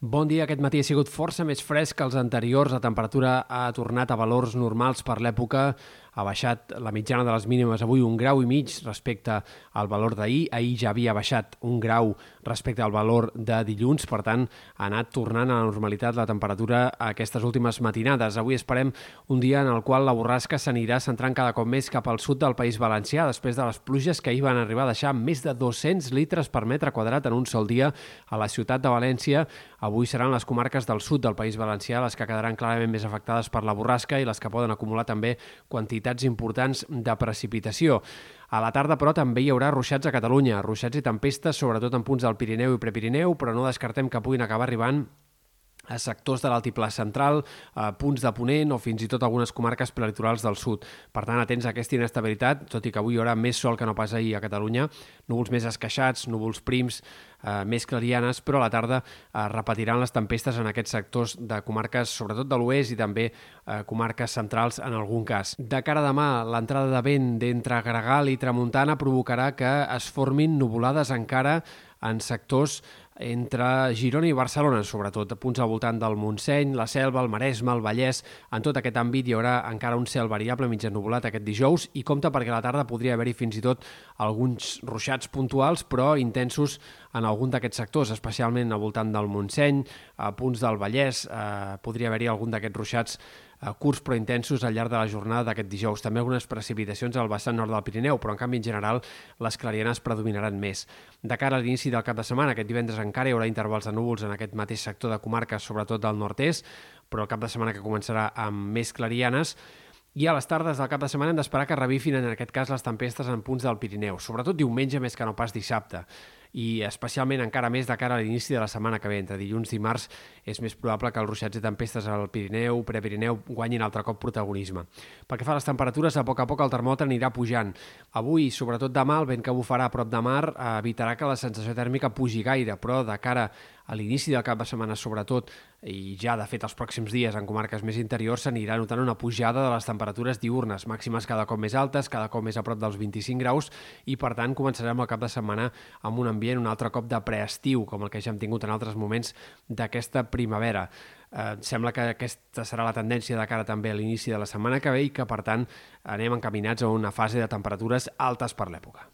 Bon dia. Aquest matí ha sigut força més fresc que els anteriors. La temperatura ha tornat a valors normals per l'època. Ha baixat la mitjana de les mínimes avui un grau i mig respecte al valor d'ahir. Ahir ja havia baixat un grau respecte al valor de dilluns. Per tant, ha anat tornant a la normalitat la temperatura a aquestes últimes matinades. Avui esperem un dia en el qual la borrasca s'anirà centrant cada cop més cap al sud del País Valencià després de les pluges que ahir van arribar a deixar més de 200 litres per metre quadrat en un sol dia a la ciutat de València Avui seran les comarques del sud del País Valencià les que quedaran clarament més afectades per la borrasca i les que poden acumular també quantitats importants de precipitació. A la tarda, però, també hi haurà ruixats a Catalunya, ruixats i tempestes, sobretot en punts del Pirineu i Prepirineu, però no descartem que puguin acabar arribant a sectors de l'altiplà central, a punts de Ponent o fins i tot algunes comarques prelitorals del sud. Per tant, atents a aquesta inestabilitat, tot i que avui hi haurà més sol que no pas ahir a Catalunya, núvols més esqueixats, núvols prims, eh, més clarianes, però a la tarda eh, repetiran les tempestes en aquests sectors de comarques, sobretot de l'oest i també eh, comarques centrals en algun cas. De cara a demà, l'entrada de vent d'entre Gregal i Tramuntana provocarà que es formin nuvolades encara en sectors entre Girona i Barcelona, sobretot, punts al voltant del Montseny, la Selva, el Maresme, el Vallès. En tot aquest àmbit hi haurà encara un cel variable mig ennubulat aquest dijous i compta perquè a la tarda podria haver-hi fins i tot alguns ruixats puntuals, però intensos en algun d'aquests sectors, especialment al voltant del Montseny, a punts del Vallès, eh, podria haver-hi algun d'aquests ruixats curts però intensos al llarg de la jornada d'aquest dijous. També algunes precipitacions al vessant nord del Pirineu, però en canvi en general les clarianes predominaran més. De cara a l'inici del cap de setmana, aquest divendres encara hi haurà intervals de núvols en aquest mateix sector de comarques, sobretot del nord-est, però el cap de setmana que començarà amb més clarianes, i a les tardes del cap de setmana hem d'esperar que revifin en aquest cas les tempestes en punts del Pirineu, sobretot diumenge més que no pas dissabte i especialment encara més de cara a l'inici de la setmana que ve. Entre dilluns i dimarts és més probable que els ruixats i tempestes al Pirineu, Prepirineu, guanyin altre cop protagonisme. Pel que fa a les temperatures, a poc a poc el termòmetre anirà pujant. Avui, sobretot demà, el vent que bufarà a prop de mar evitarà que la sensació tèrmica pugi gaire, però de cara a l'inici del cap de setmana sobretot, i ja de fet els pròxims dies en comarques més interiors s'anirà notant una pujada de les temperatures diurnes, màximes cada cop més altes, cada cop més a prop dels 25 graus, i per tant començarem el cap de setmana amb un ambient un altre cop de preestiu, com el que ja hem tingut en altres moments d'aquesta primavera. Eh, sembla que aquesta serà la tendència de cara també a l'inici de la setmana que ve i que, per tant, anem encaminats a una fase de temperatures altes per l'època.